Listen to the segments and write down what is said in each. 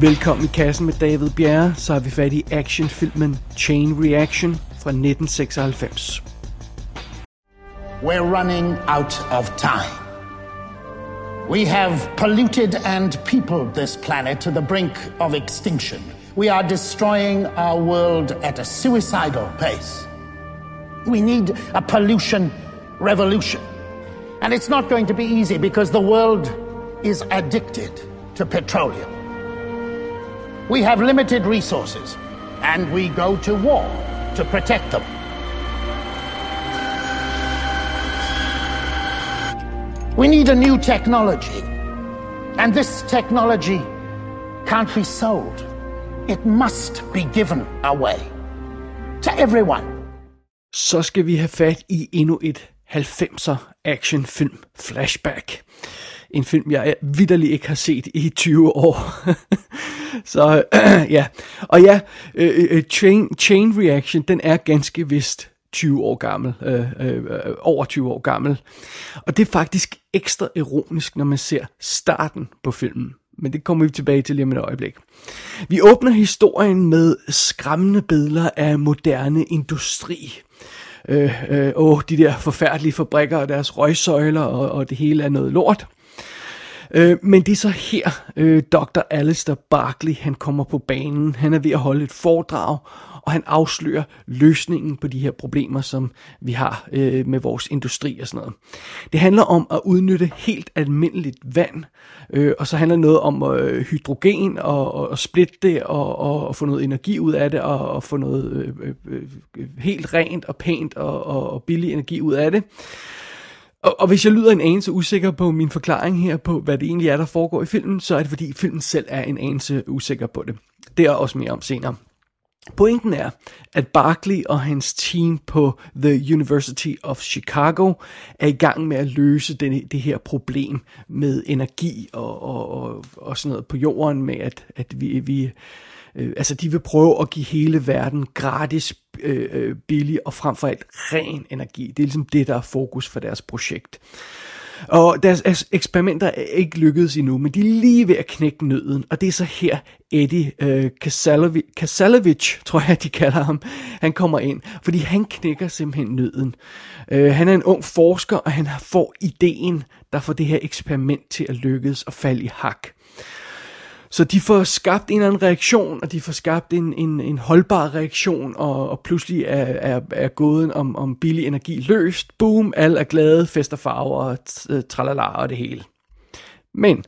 Velkommen i kassen med David Bjerre, så har vi fat i actionfilmen Chain Reaction fra 1996. We're running out of time. We have polluted and peopled this planet to the brink of extinction. We are destroying our world at a suicidal pace. We need a pollution revolution. And it's not going to be easy because the world is addicted to petroleum. We have limited resources, and we go to war to protect them. We need a new technology, and this technology can't be sold. It must be given away to everyone. Så skal vi have fat i endnu et 90'er actionfilm flashback. En film, jeg vidderligt ikke har set i 20 år. Så øh, ja, og ja, øh, øh, øh, Chain, Chain Reaction, den er ganske vist 20 år gammel, øh, øh, over 20 år gammel. Og det er faktisk ekstra ironisk, når man ser starten på filmen. Men det kommer vi tilbage til lige om et øjeblik. Vi åbner historien med skræmmende billeder af moderne industri. Øh, øh, åh, de der forfærdelige fabrikker og deres røgsøjler, og, og det hele er noget lort. Øh, men det er så her, øh, Dr. Alistair Barkley, han kommer på banen. Han er ved at holde et foredrag, og han afslører løsningen på de her problemer, som vi har øh, med vores industri og sådan noget. Det handler om at udnytte helt almindeligt vand, øh, og så handler det noget om øh, hydrogen og, og, og splitte det og, og, og få noget energi ud af det og, og få noget øh, øh, øh helt rent og pænt og, og, og billig energi ud af det. Og, og hvis jeg lyder en anelse usikker på min forklaring her på, hvad det egentlig er, der foregår i filmen, så er det fordi filmen selv er en anelse usikker på det. Det er også mere om senere. Pointen er, at Barkley og hans team på The University of Chicago er i gang med at løse den, det her problem med energi og, og, og, og sådan noget på jorden med, at, at vi, vi øh, altså de vil prøve at give hele verden gratis, øh, øh, billig og frem for alt ren energi. Det er ligesom det, der er fokus for deres projekt. Og deres eksperimenter er ikke lykkedes endnu, men de er lige ved at knække nøden, og det er så her Eddie øh, Kasalovic, Kasalovic, tror jeg de kalder ham, han kommer ind, fordi han knækker simpelthen nøden. Øh, han er en ung forsker, og han får ideen, der får det her eksperiment til at lykkes og falde i hak. Så de får skabt en eller anden reaktion, og de får skabt en, en, en holdbar reaktion, og, og pludselig er, er, er gåden om, om billig energi løst. Boom, alle er glade, fester farver, øh, tralala og det hele. Men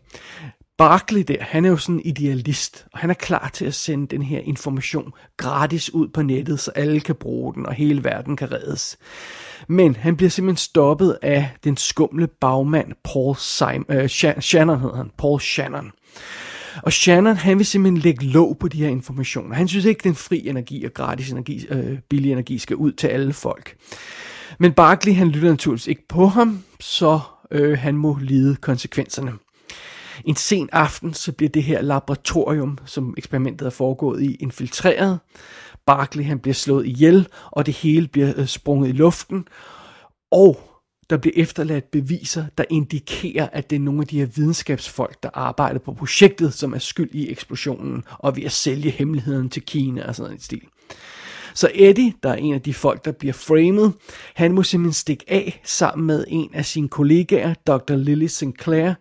Barkley der, han er jo sådan en idealist, og han er klar til at sende den her information gratis ud på nettet, så alle kan bruge den, og hele verden kan reddes. Men han bliver simpelthen stoppet af den skumle bagmand Paul Simon, øh, Shannon hedder han, Paul Shannon. Og Shannon, han vil simpelthen lægge låg på de her informationer. Han synes ikke, den fri energi og gratis energi, øh, billig energi skal ud til alle folk. Men Barkley, han lytter naturligvis ikke på ham, så øh, han må lide konsekvenserne. En sen aften, så bliver det her laboratorium, som eksperimentet er foregået i, infiltreret. Barkley, han bliver slået ihjel, og det hele bliver øh, sprunget i luften. Og der bliver efterladt beviser, der indikerer, at det er nogle af de her videnskabsfolk, der arbejder på projektet, som er skyld i eksplosionen, og ved at sælge hemmeligheden til Kina og sådan en stil. Så Eddie, der er en af de folk, der bliver framed, han må simpelthen stikke af sammen med en af sine kollegaer, Dr. Lily Sinclair,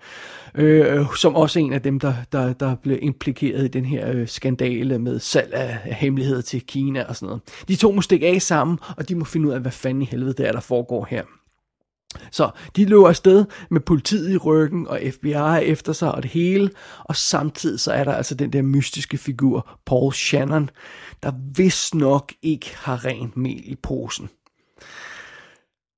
øh, som også er en af dem, der, der, der blev implikeret i den her øh, skandale med salg af, af hemmeligheder til Kina og sådan noget. De to må stikke af sammen, og de må finde ud af, hvad fanden i helvede det er, der foregår her. Så de løber afsted med politiet i ryggen og FBI efter sig og det hele, og samtidig så er der altså den der mystiske figur, Paul Shannon, der vist nok ikke har rent mel i posen.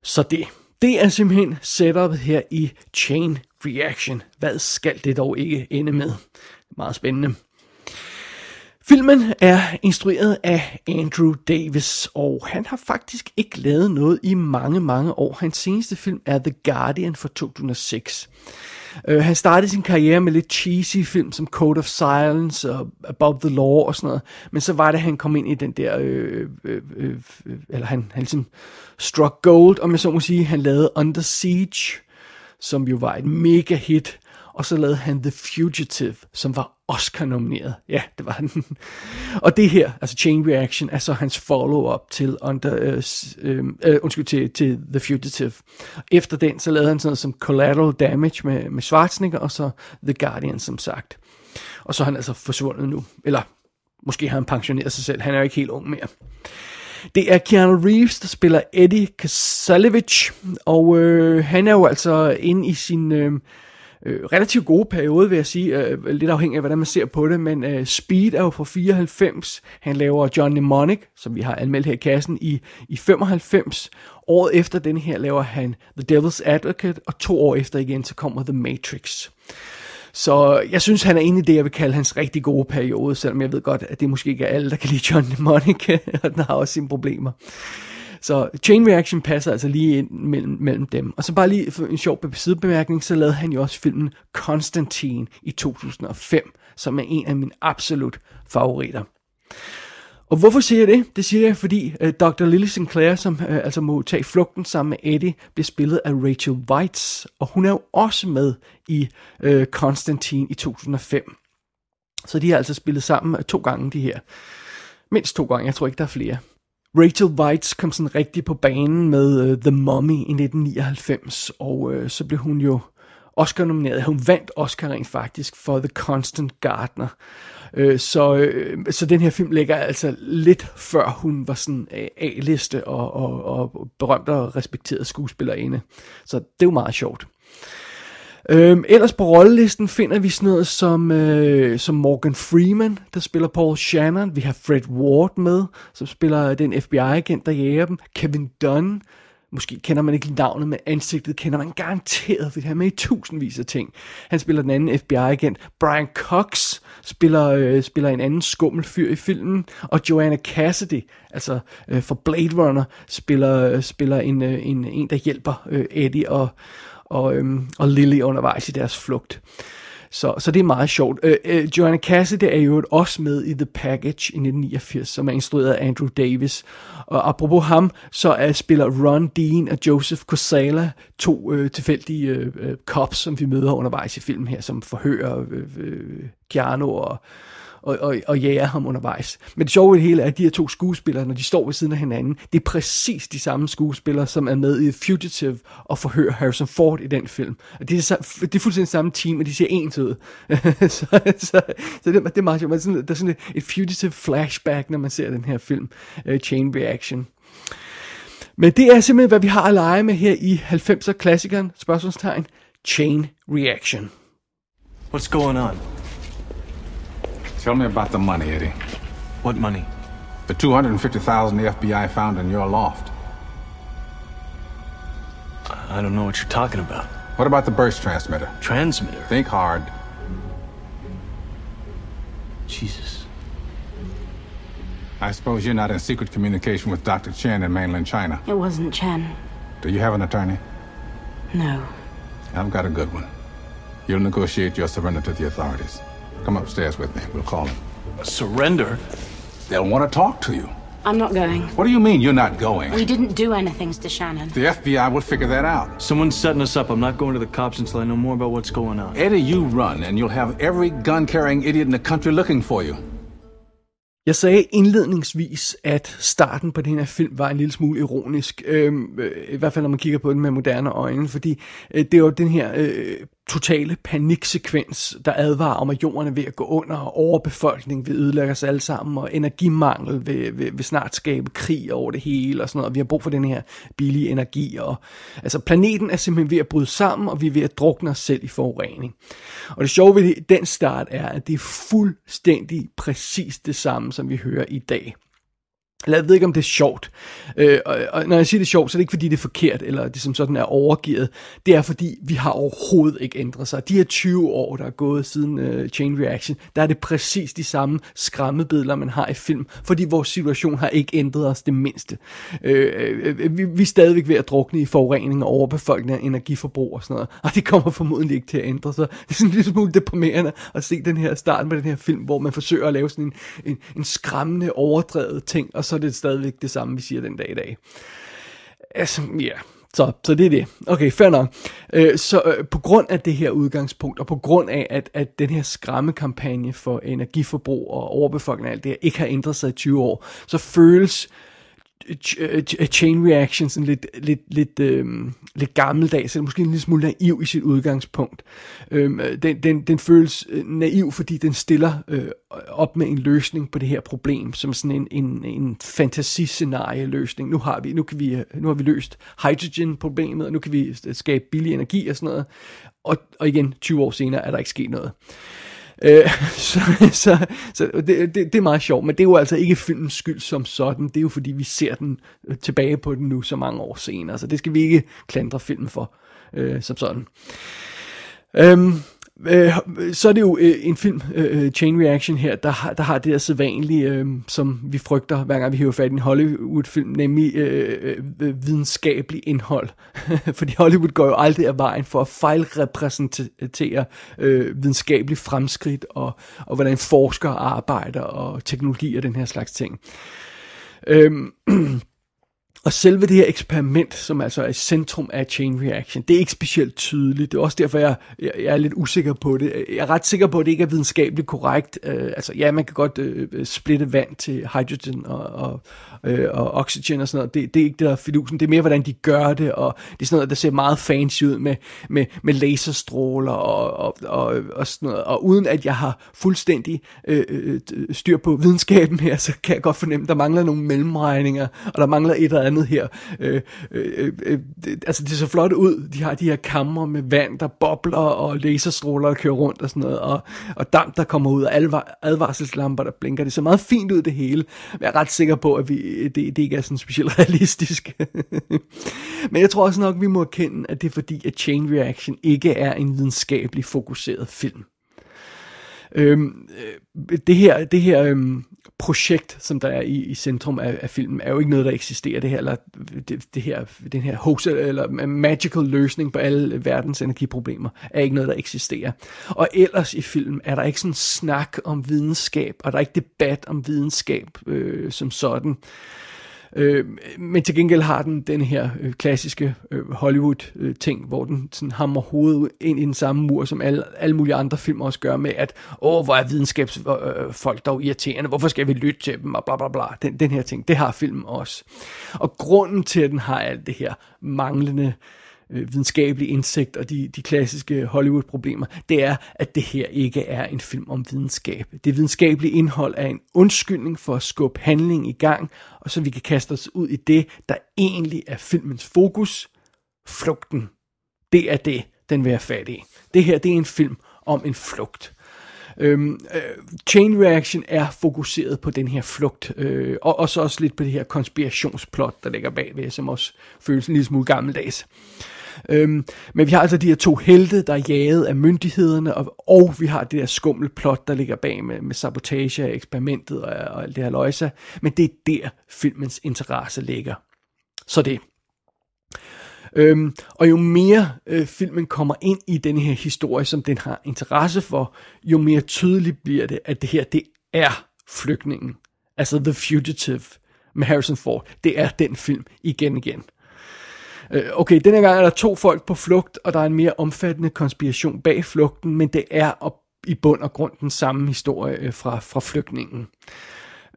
Så det, det er simpelthen setupet her i Chain Reaction. Hvad skal det dog ikke ende med? Meget spændende. Filmen er instrueret af Andrew Davis, og han har faktisk ikke lavet noget i mange, mange år. Hans seneste film er The Guardian fra 2006. Uh, øh, han startede sin karriere med lidt cheesy film som Code of Silence og Above the Law og sådan noget, men så var det, at han kom ind i den der, øh, øh, øh, øh, eller han, han ligesom struck gold, om jeg så må sige. Han lavede Under Siege, som jo var et mega hit, og så lavede han The Fugitive, som var Oscar-nomineret. Ja, det var den. Og det her, altså Chain Reaction, er så hans follow-up til, under, øh, øhm, øh, undskyld, til, til The Fugitive. Efter den, så lavede han sådan noget som Collateral Damage med, med Schwarzenegger, og så The Guardian, som sagt. Og så er han altså forsvundet nu. Eller måske har han pensioneret sig selv. Han er jo ikke helt ung mere. Det er Keanu Reeves, der spiller Eddie Kasalevich, og øh, han er jo altså inde i sin øh, øh, relativt gode periode, vil jeg sige, øh, lidt afhængig af, hvordan man ser på det, men øh, Speed er jo fra 94, han laver John Mnemonic, som vi har anmeldt her i kassen, i, i 95, året efter den her laver han The Devil's Advocate, og to år efter igen, så kommer The Matrix. Så jeg synes, han er inde i det, jeg vil kalde hans rigtig gode periode, selvom jeg ved godt, at det måske ikke er alle, der kan lide John Mnemonic, og den har også sine problemer. Så Chain Reaction passer altså lige ind mellem, mellem dem. Og så bare lige for en sjov sidebemærkning, så lavede han jo også filmen Constantine i 2005, som er en af mine absolut favoritter. Og hvorfor siger jeg det? Det siger jeg, fordi uh, Dr. Lily Sinclair, som uh, altså må tage flugten sammen med Eddie, bliver spillet af Rachel Weitz, og hun er jo også med i uh, Constantine i 2005. Så de har altså spillet sammen to gange, de her. Mindst to gange, jeg tror ikke, der er flere. Rachel Weitz kom sådan rigtig på banen med uh, The Mummy i 1999, og uh, så blev hun jo Oscar-nomineret. Hun vandt Oscar rent faktisk for The Constant Gardener. Uh, så, uh, så den her film ligger altså lidt før hun var sådan A-liste og, og, og berømt og respekteret skuespillerinde. Så det er jo meget sjovt. Øhm, ellers på rollelisten finder vi sådan noget som, øh, som Morgan Freeman, der spiller Paul Shannon. Vi har Fred Ward med, som spiller den FBI-agent, der jager dem. Kevin Dunn, Måske kender man ikke navnet, men ansigtet kender man garanteret, for han er med i tusindvis af ting. Han spiller den anden FBI-agent. Brian Cox spiller, øh, spiller en anden skummel fyr i filmen. Og Joanna Cassidy, altså øh, for Blade Runner, spiller, øh, spiller en, øh, en, en, der hjælper øh, Eddie og, og, øhm, og Lily undervejs i deres flugt. Så, så det er meget sjovt. Øh, øh, Joanna Cassidy er jo også med i The Package i 1989, som er instrueret af Andrew Davis. Og apropos ham, så er, spiller Ron Dean og Joseph Cosala to øh, tilfældige øh, øh cops, som vi møder undervejs i filmen her, som forhører øh, øh, Keanu og og, og, og jager ham undervejs. Men det sjove ved det hele er, at de her to skuespillere, når de står ved siden af hinanden, det er præcis de samme skuespillere, som er med i Fugitive og forhører Harrison Ford i den film. Og det, er, det er fuldstændig samme team, og de ser ens ud. så, så, så det, det er meget sjovt. Sådan, der er sådan et, et Fugitive flashback, når man ser den her film, uh, Chain Reaction. Men det er simpelthen, hvad vi har at lege med her i 90'er-klassikeren, spørgsmålstegn, Chain Reaction. What's going on? Tell me about the money, Eddie. What money? The 250000 the FBI found in your loft. I don't know what you're talking about. What about the burst transmitter? Transmitter? Think hard. Jesus. I suppose you're not in secret communication with Dr. Chen in mainland China. It wasn't Chen. Do you have an attorney? No. I've got a good one. You'll negotiate your surrender to the authorities. Come upstairs with me. We'll call him. Surrender? They'll want to talk to you. I'm not going. What do you mean you're not going? We didn't do anything to Shannon. The FBI will figure that out. Someone's setting us up. I'm not going to the cops until I know more about what's going on. Eddie, you run, and you'll have every gun-carrying idiot in the country looking for you. Jeg sagde indledningsvis, at starten på den her film var en lille smule ironisk, øhm, øh, i hvert fald når man kigger på den med moderne øjne, fordi øh, det er jo den her øh, totale paniksekvens, der advarer om, at jorden er ved at gå under, og overbefolkning vil ødelægge os alle sammen, og energimangel vil, vil, vil snart skabe krig over det hele, og sådan noget, og vi har brug for den her billige energi, og altså planeten er simpelthen ved at bryde sammen, og vi er ved at drukne os selv i forurening. Og det sjove ved den start er, at det er fuldstændig præcis det samme, som vi hører i dag. Eller jeg ved ikke, om det er sjovt. Øh, og, og når jeg siger det er sjovt, så er det ikke fordi, det er forkert, eller det som sådan er overgivet. Det er fordi, vi har overhovedet ikke ændret sig. De her 20 år, der er gået siden øh, Chain Reaction, der er det præcis de samme skræmmebilleder, man har i film. Fordi vores situation har ikke ændret os det mindste. Øh, øh, øh vi, vi er stadigvæk ved at drukne i forurening og overbefolkning af energiforbrug og sådan noget. Og det kommer formodentlig ikke til at ændre sig. Det er sådan lidt smule deprimerende at se den her start med den her film, hvor man forsøger at lave sådan en, en, en skræmmende, overdrevet ting, og så så er det stadigvæk det samme, vi siger den dag i dag. Altså, ja. Så, så det er det. Okay, fair nok. Øh, så øh, på grund af det her udgangspunkt, og på grund af, at, at den her skræmmekampagne for energiforbrug og overbefolkning og alt det her, ikke har ændret sig i 20 år, så føles Øh, øh, chain reaction sådan lidt, lidt, lidt, øh, lidt gammeldags, eller måske en lille smule naiv i sit udgangspunkt. Øhm, øh, den, den, den føles øh, naiv, fordi den stiller øh, op med en løsning på det her problem, som sådan en, en, en fantasiscenarie løsning. Nu har vi, nu kan vi, nu har vi løst hydrogen-problemet, og nu kan vi skabe billig energi og sådan noget. Og, og igen, 20 år senere er der ikke sket noget. Øh, så så, så det, det, det er meget sjovt, men det er jo altså ikke filmens skyld som sådan. Det er jo fordi, vi ser den øh, tilbage på den nu så mange år senere. Så det skal vi ikke klandre filmen for øh, som sådan. Øhm, øh, så er det jo øh, en film, øh, øh Chain Reaction her, der har, der har det der sædvanlige, øh, som vi frygter, hver gang vi hæver fat i en Hollywood-film, nemlig øh, øh, øh videnskabelig indhold. Fordi Hollywood går jo aldrig af vejen for at fejlrepræsentere øh, videnskabelig fremskridt, og, og hvordan forskere arbejder, og teknologi og den her slags ting. Øh, Og selve det her eksperiment, som altså er i centrum af chain reaction, det er ikke specielt tydeligt. Det er også derfor, jeg, jeg, jeg er lidt usikker på det. Jeg er ret sikker på, at det ikke er videnskabeligt korrekt. Uh, altså ja, man kan godt uh, splitte vand til hydrogen og, og, uh, og oxygen og sådan noget. Det, det er ikke det, der er fidusen. Det er mere, hvordan de gør det, og det er sådan noget, der ser meget fancy ud med, med, med laserstråler og, og, og, og sådan noget. Og uden at jeg har fuldstændig uh, styr på videnskaben her, så kan jeg godt fornemme, at der mangler nogle mellemregninger, og der mangler et eller andet andet her. Øh, øh, øh, øh, det, altså, det ser flot ud. De har de her kammer med vand, der bobler, og laserstråler, der kører rundt og sådan noget, og, og damp, der kommer ud, og advarselslamper, der blinker. Det ser meget fint ud, det hele. Men jeg er ret sikker på, at vi, det, det ikke er sådan specielt realistisk. Men jeg tror også nok, vi må erkende, at det er fordi, at Chain Reaction ikke er en videnskabelig fokuseret film. Øhm, øh, det her, det her øhm, projekt, som der er i, i centrum af, af filmen, er jo ikke noget, der eksisterer. Det her, eller det, det her, den her hoax, eller magical løsning på alle verdens energiproblemer, er ikke noget, der eksisterer. Og ellers i filmen er der ikke sådan snak om videnskab, og der er ikke debat om videnskab øh, som sådan. Øh, Øh, men til gengæld har den den her øh, klassiske øh, Hollywood-ting, øh, hvor den sådan hammer hovedet ind i den samme mur, som alle, alle mulige andre film også gør med, at åh, hvor er videnskabsfolk øh, øh dog irriterende, hvorfor skal vi lytte til dem, og bla bla bla. Den, den her ting, det har filmen også. Og grunden til, at den har alt det her manglende øh, øh, videnskabelig indsigt og de, de klassiske Hollywood-problemer, det er, at det her ikke er en film om videnskab. Det videnskabelige indhold er en undskyldning for at skubbe handling i gang, og så vi kan kaste os ud i det, der egentlig er filmens fokus, flugten. Det er det, den vil have fat i. Det her, det er en film om en flugt. Øhm, øh, chain reaction er fokuseret på den her flugt, øh, og, og så også lidt på det her konspirationsplot, der ligger bagved, som også føles en lille smule gammeldags. Øhm, men vi har altså de her to helte, der er jaget af myndighederne, og, og vi har det der skummel plot, der ligger bag med, med sabotage af eksperimentet og, og alt det her løjse. Men det er der, filmens interesse ligger. Så det. Øhm, og jo mere øh, filmen kommer ind i den her historie, som den har interesse for, jo mere tydeligt bliver det, at det her, det er flygtningen. Altså The Fugitive med Harrison Ford. Det er den film igen igen. Øh, okay, denne gang er der to folk på flugt, og der er en mere omfattende konspiration bag flugten, men det er op i bund og grund den samme historie øh, fra, fra flygtningen.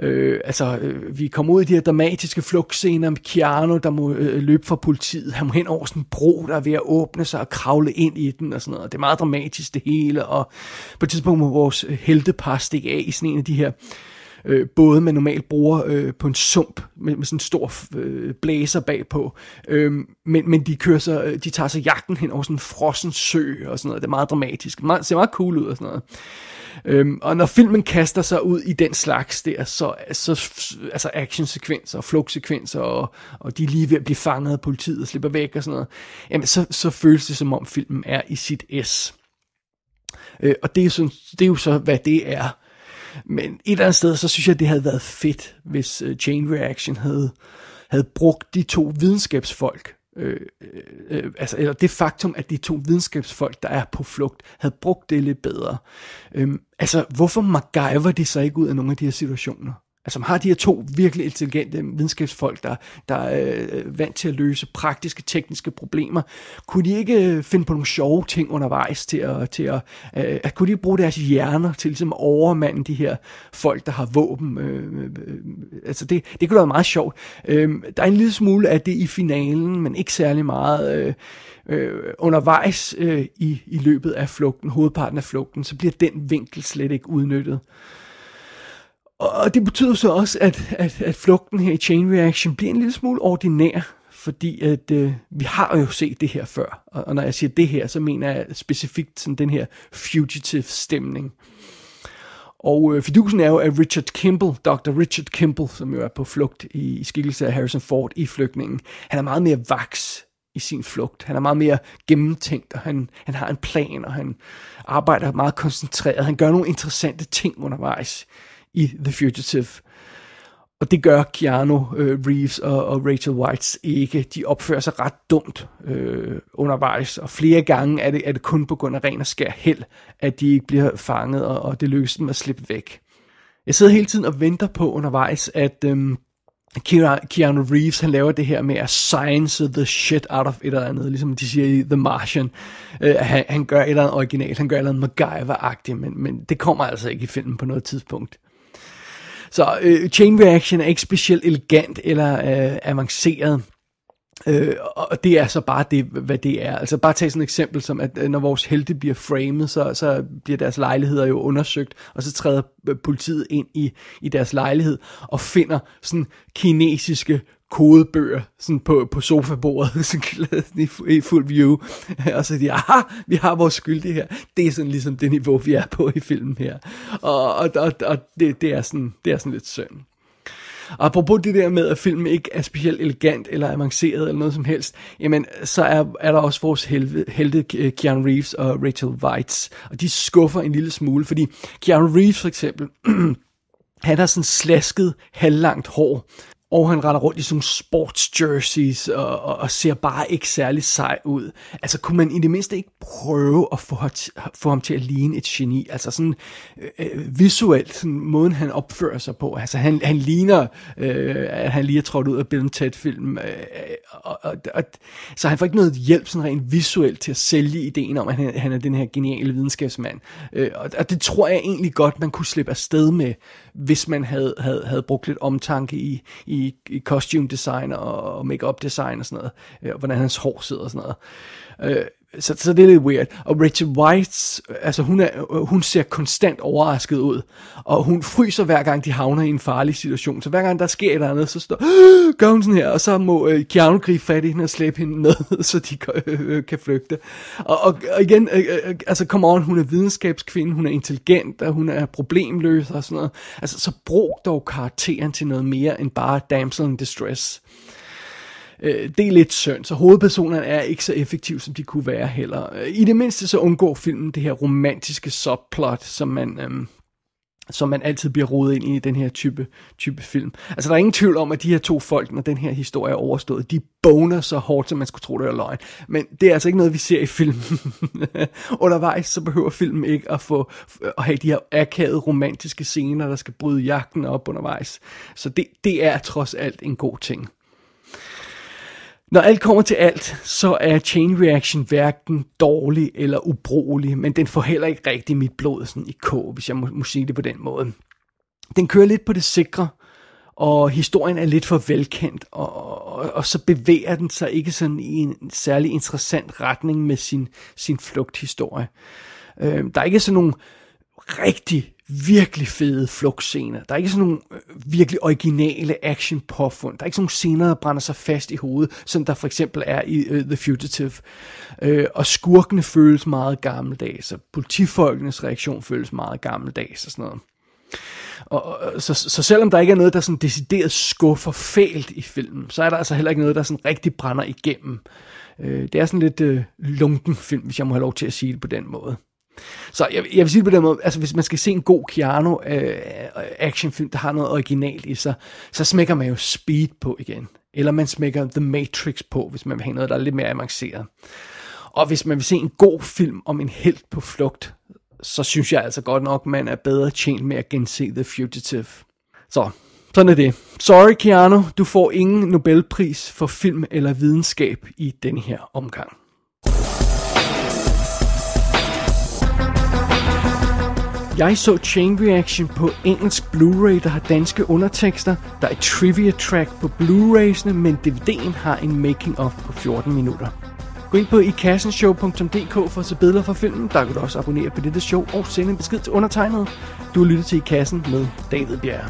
Øh, altså, øh, vi kommer ud i de her dramatiske flugtscener med Keanu, der må øh, løbe fra politiet. Han må hen over sådan en bro, der er ved at åbne sig og kravle ind i den og sådan noget. Det er meget dramatisk det hele, og på et tidspunkt må vores øh, heltepar stikke af i sådan en af de her øh, øh, både man normalt bruger øh, på en sump med, med sådan en stor øh, blæser bagpå. Øh, men, men de kører så, øh, de tager så jagten hen over sådan en frossen sø og sådan noget. Det er meget dramatisk. Det ser meget cool ud og sådan noget. Øhm, og når filmen kaster sig ud i den slags der, så, så altså actionsekvenser og flugtsekvenser, og, og de er lige ved at blive fanget af politiet og slipper væk og sådan noget, jamen så, så føles det som om filmen er i sit S. Øh, og det er, sådan, det er jo så, hvad det er. Men et eller andet sted, så synes jeg, det havde været fedt, hvis øh, Chain Reaction havde, havde brugt de to videnskabsfolk, øh, øh, øh, altså, eller det faktum, at de to videnskabsfolk, der er på flugt, havde brugt det lidt bedre. Øh, altså, hvorfor MacGyver de så ikke ud af nogle af de her situationer? Altså man har de her to virkelig intelligente videnskabsfolk, der, der er øh, vant til at løse praktiske, tekniske problemer. Kunne de ikke øh, finde på nogle sjove ting undervejs til at, til at, øh, at kunne de bruge deres hjerner til ligesom at overmande de her folk, der har våben? Øh, øh, altså det, det kunne være meget sjovt. Øh, der er en lille smule af det i finalen, men ikke særlig meget. Øh, øh, undervejs øh, i, i løbet af flugten, hovedparten af flugten, så bliver den vinkel slet ikke udnyttet. Og det betyder så også, at, at, at flugten her i Chain Reaction bliver en lille smule ordinær, fordi at øh, vi har jo set det her før. Og, og når jeg siger det her, så mener jeg specifikt sådan den her fugitive stemning. Og øh, fidusen er jo, at Richard Kimball, Dr. Richard Kimball, som jo er på flugt i, i skikkelse af Harrison Ford i flygtningen, han er meget mere vaks i sin flugt. Han er meget mere gennemtænkt, og han, han har en plan, og han arbejder meget koncentreret. Han gør nogle interessante ting undervejs i The Fugitive. Og det gør Keanu øh, Reeves og, og Rachel Whites ikke. De opfører sig ret dumt øh, undervejs, og flere gange er det, er det kun på grund af ren og skær held, at de ikke bliver fanget, og, og det lykkes dem at slippe væk. Jeg sidder hele tiden og venter på undervejs, at øh, Keanu Reeves, han laver det her med at science the shit out of et eller andet, ligesom de siger i The Martian. Uh, han, han gør et eller andet originalt, han gør et eller andet MacGyver-agtigt, men, men det kommer altså ikke i filmen på noget tidspunkt. Så øh, Chain Reaction er ikke specielt elegant eller øh, avanceret. Øh, og det er så bare det, hvad det er. Altså bare tage sådan et eksempel som, at øh, når vores helte bliver framet, så, så bliver deres lejligheder jo undersøgt, og så træder øh, politiet ind i, i deres lejlighed og finder sådan kinesiske kodebøger sådan på, på sofabordet sådan i, i fuld view. Og så de, aha, vi har vores skyldige her. Det er sådan ligesom det niveau, vi er på i filmen her. Og, og, og, og det, det, er sådan, det er sådan lidt synd. Og apropos det der med, at filmen ikke er specielt elegant eller avanceret eller noget som helst, jamen, så er, er der også vores helte, helte Keanu Reeves og Rachel Weitz, og de skuffer en lille smule, fordi Keanu Reeves for eksempel, han har sådan slasket halvlangt hår, og han render rundt i sådan sports jerseys og, og, og ser bare ikke særlig sej ud. Altså kunne man i det mindste ikke prøve at få, få ham til at ligne et geni? Altså sådan øh, øh, visuelt, sådan måden han opfører sig på. Altså han, han ligner, øh, at han lige er trådt ud af Bill Ted-film. Øh, og, og, og, så han får ikke noget hjælp sådan rent visuelt til at sælge ideen om, at han, han er den her geniale videnskabsmand. Øh, og, og det tror jeg egentlig godt, man kunne slippe afsted med, hvis man havde, havde, havde brugt lidt omtanke i, i, i costume design og, og make-up design og sådan noget, øh, hvordan hans hår sidder og sådan noget. Øh, så, så det er lidt weird. Og Rachel White, altså hun, er, hun ser konstant overrasket ud, og hun fryser hver gang de havner i en farlig situation. Så hver gang der sker et eller andet, så står, gør hun sådan her, og så må øh, Keanu gribe fat i hende og slæbe hende ned, så de øh, kan flygte. Og, og, og igen, øh, øh, øh, altså come on, hun er videnskabskvinde, hun er intelligent, og hun er problemløs og sådan noget. Altså så brug dog karakteren til noget mere end bare damsel in distress. Øh, det er lidt synd, så hovedpersonerne er ikke så effektive, som de kunne være heller. Øh, I det mindste så undgår filmen det her romantiske subplot, som man... Øh, som man altid bliver rodet ind i den her type, type film. Altså, der er ingen tvivl om, at de her to folk, når den her historie er overstået, de boner så hårdt, som man skulle tro, det er løgn. Men det er altså ikke noget, vi ser i filmen. Undervejs, så behøver filmen ikke at få at have de her akavede romantiske scener, der skal bryde jagten op undervejs. Så det, det er trods alt en god ting. Når alt kommer til alt, så er Chain Reaction hverken dårlig eller ubrugelig, men den får heller ikke rigtig mit blod sådan i kog, hvis jeg må, må sige det på den måde. Den kører lidt på det sikre, og historien er lidt for velkendt, og, og, og så bevæger den sig ikke sådan i en særlig interessant retning med sin, sin flugthistorie. Øh, der er ikke sådan nogle rigtig virkelig fede flugtscener. Der er ikke sådan nogle øh, virkelig originale action påfund. Der er ikke sådan nogle scener, der brænder sig fast i hovedet, som der for eksempel er i uh, The Fugitive. Uh, og skurkene føles meget gammeldags, og politifolkenes reaktion føles meget gammeldags og sådan noget. Og, så, så selvom der ikke er noget, der sådan decideret skuffer fælt i filmen, så er der altså heller ikke noget, der sådan rigtig brænder igennem. Uh, det er sådan lidt uh, lunken film, hvis jeg må have lov til at sige det på den måde. Så jeg, jeg vil sige det på den måde, altså hvis man skal se en god Keanu øh, actionfilm, der har noget originalt i sig, så smækker man jo Speed på igen. Eller man smækker The Matrix på, hvis man vil have noget, der er lidt mere avanceret. Og hvis man vil se en god film om en helt på flugt, så synes jeg altså godt nok, man er bedre tjent med at gense The Fugitive. Så Sådan er det. Sorry, Keanu, du får ingen Nobelpris for film eller videnskab i den her omgang. Jeg så Chain Reaction på engelsk Blu-ray, der har danske undertekster. Der er et trivia track på Blu-raysene, men DVD'en har en making of på 14 minutter. Gå ind på ikassenshow.dk for at se billeder fra filmen. Der kan du også abonnere på dette show og sende en besked til undertegnet. Du har lyttet til I Kassen med David Bjerre.